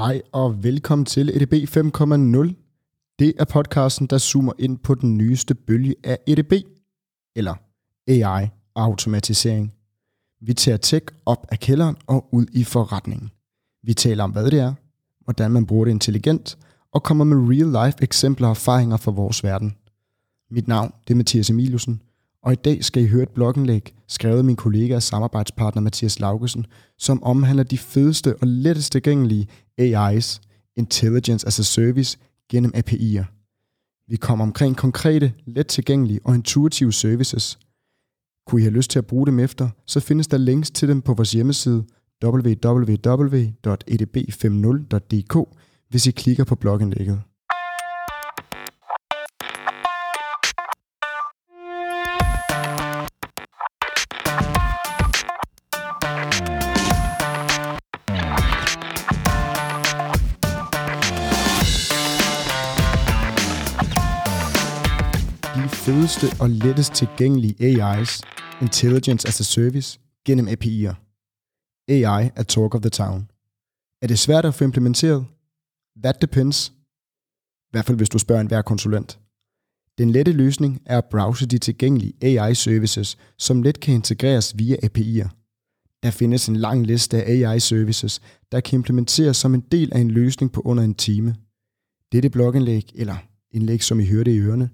Hej og velkommen til EDB 5.0. Det er podcasten, der zoomer ind på den nyeste bølge af EDB, eller AI og automatisering. Vi tager tech op af kælderen og ud i forretningen. Vi taler om, hvad det er, hvordan man bruger det intelligent, og kommer med real-life eksempler og erfaringer fra vores verden. Mit navn det er Mathias Emilussen, og i dag skal I høre et blogindlæg, skrevet af min kollega og samarbejdspartner Mathias Laugesen, som omhandler de fedeste og lettest tilgængelige AI's, Intelligence as a Service, gennem API'er. Vi kommer omkring konkrete, let tilgængelige og intuitive services. Kunne I have lyst til at bruge dem efter, så findes der links til dem på vores hjemmeside www.edb50.dk, hvis I klikker på blogindlægget. De fedeste og lettest tilgængelige AI's, Intelligence as a Service, gennem API'er. AI er talk of the town. Er det svært at få implementeret? That depends. I hvert fald hvis du spørger enhver konsulent. Den lette løsning er at browse de tilgængelige AI-services, som let kan integreres via API'er. Der findes en lang liste af AI-services, der kan implementeres som en del af en løsning på under en time. Dette blogindlæg, eller indlæg som I hørte i ørerne,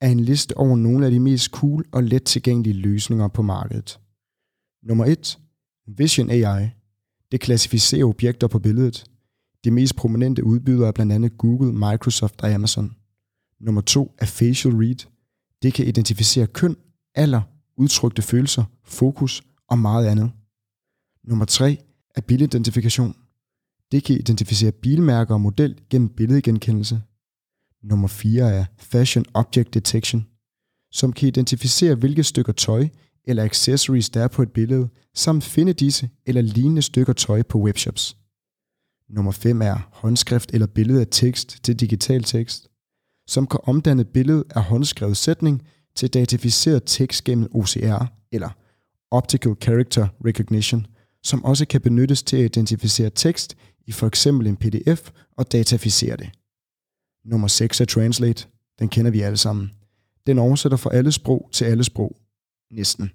er en liste over nogle af de mest cool og let tilgængelige løsninger på markedet. Nummer 1. Vision AI. Det klassificerer objekter på billedet. De mest prominente udbydere er blandt andet Google, Microsoft og Amazon. Nummer 2 er Facial Read. Det kan identificere køn, alder, udtrykte følelser, fokus og meget andet. Nummer 3 er bilidentifikation. Det kan identificere bilmærker og model gennem billedgenkendelse. Nummer 4 er Fashion Object Detection, som kan identificere hvilke stykker tøj eller accessories der er på et billede, samt finde disse eller lignende stykker tøj på webshops. Nummer 5 er håndskrift eller billede af tekst til digital tekst, som kan omdanne billedet af håndskrevet sætning til datificeret tekst gennem OCR eller Optical Character Recognition, som også kan benyttes til at identificere tekst i for eksempel en PDF og dataficere det. Nummer 6 er Translate. Den kender vi alle sammen. Den oversætter fra alle sprog til alle sprog. Næsten.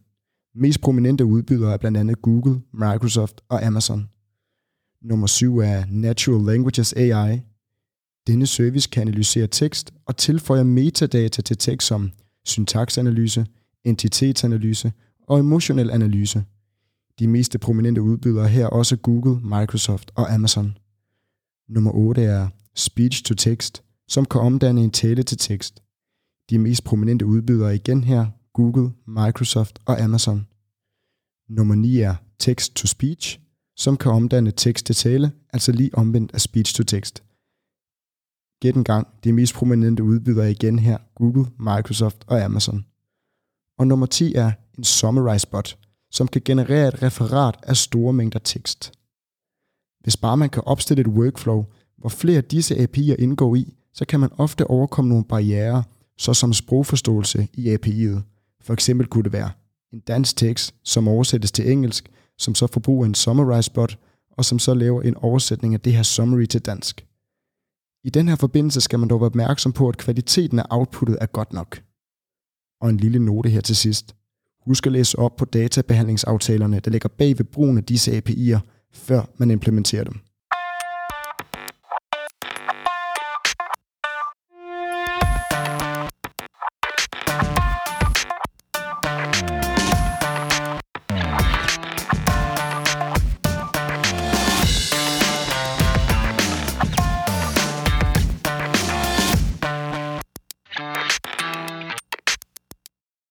Mest prominente udbydere er blandt andet Google, Microsoft og Amazon. Nummer 7 er Natural Languages AI. Denne service kan analysere tekst og tilføjer metadata til tekst som syntaksanalyse, entitetsanalyse og emotionel analyse. De mest prominente udbydere her er også Google, Microsoft og Amazon. Nummer 8 er Speech to Text som kan omdanne en tale til tekst. De mest prominente udbydere er igen her Google, Microsoft og Amazon. Nummer 9 er Text to Speech, som kan omdanne tekst til tale, altså lige omvendt af speech to text. Gæt en gang, de mest prominente udbydere er igen her Google, Microsoft og Amazon. Og nummer 10 er en Summarize Bot, som kan generere et referat af store mængder tekst. Hvis bare man kan opstille et workflow, hvor flere af disse API'er indgår i, så kan man ofte overkomme nogle barriere, såsom sprogforståelse i API'et. For eksempel kunne det være en dansk tekst, som oversættes til engelsk, som så forbruger en summarize bot, og som så laver en oversætning af det her summary til dansk. I den her forbindelse skal man dog være opmærksom på, at kvaliteten af outputtet er godt nok. Og en lille note her til sidst. Husk at læse op på databehandlingsaftalerne, der ligger bag ved brugen af disse API'er, før man implementerer dem.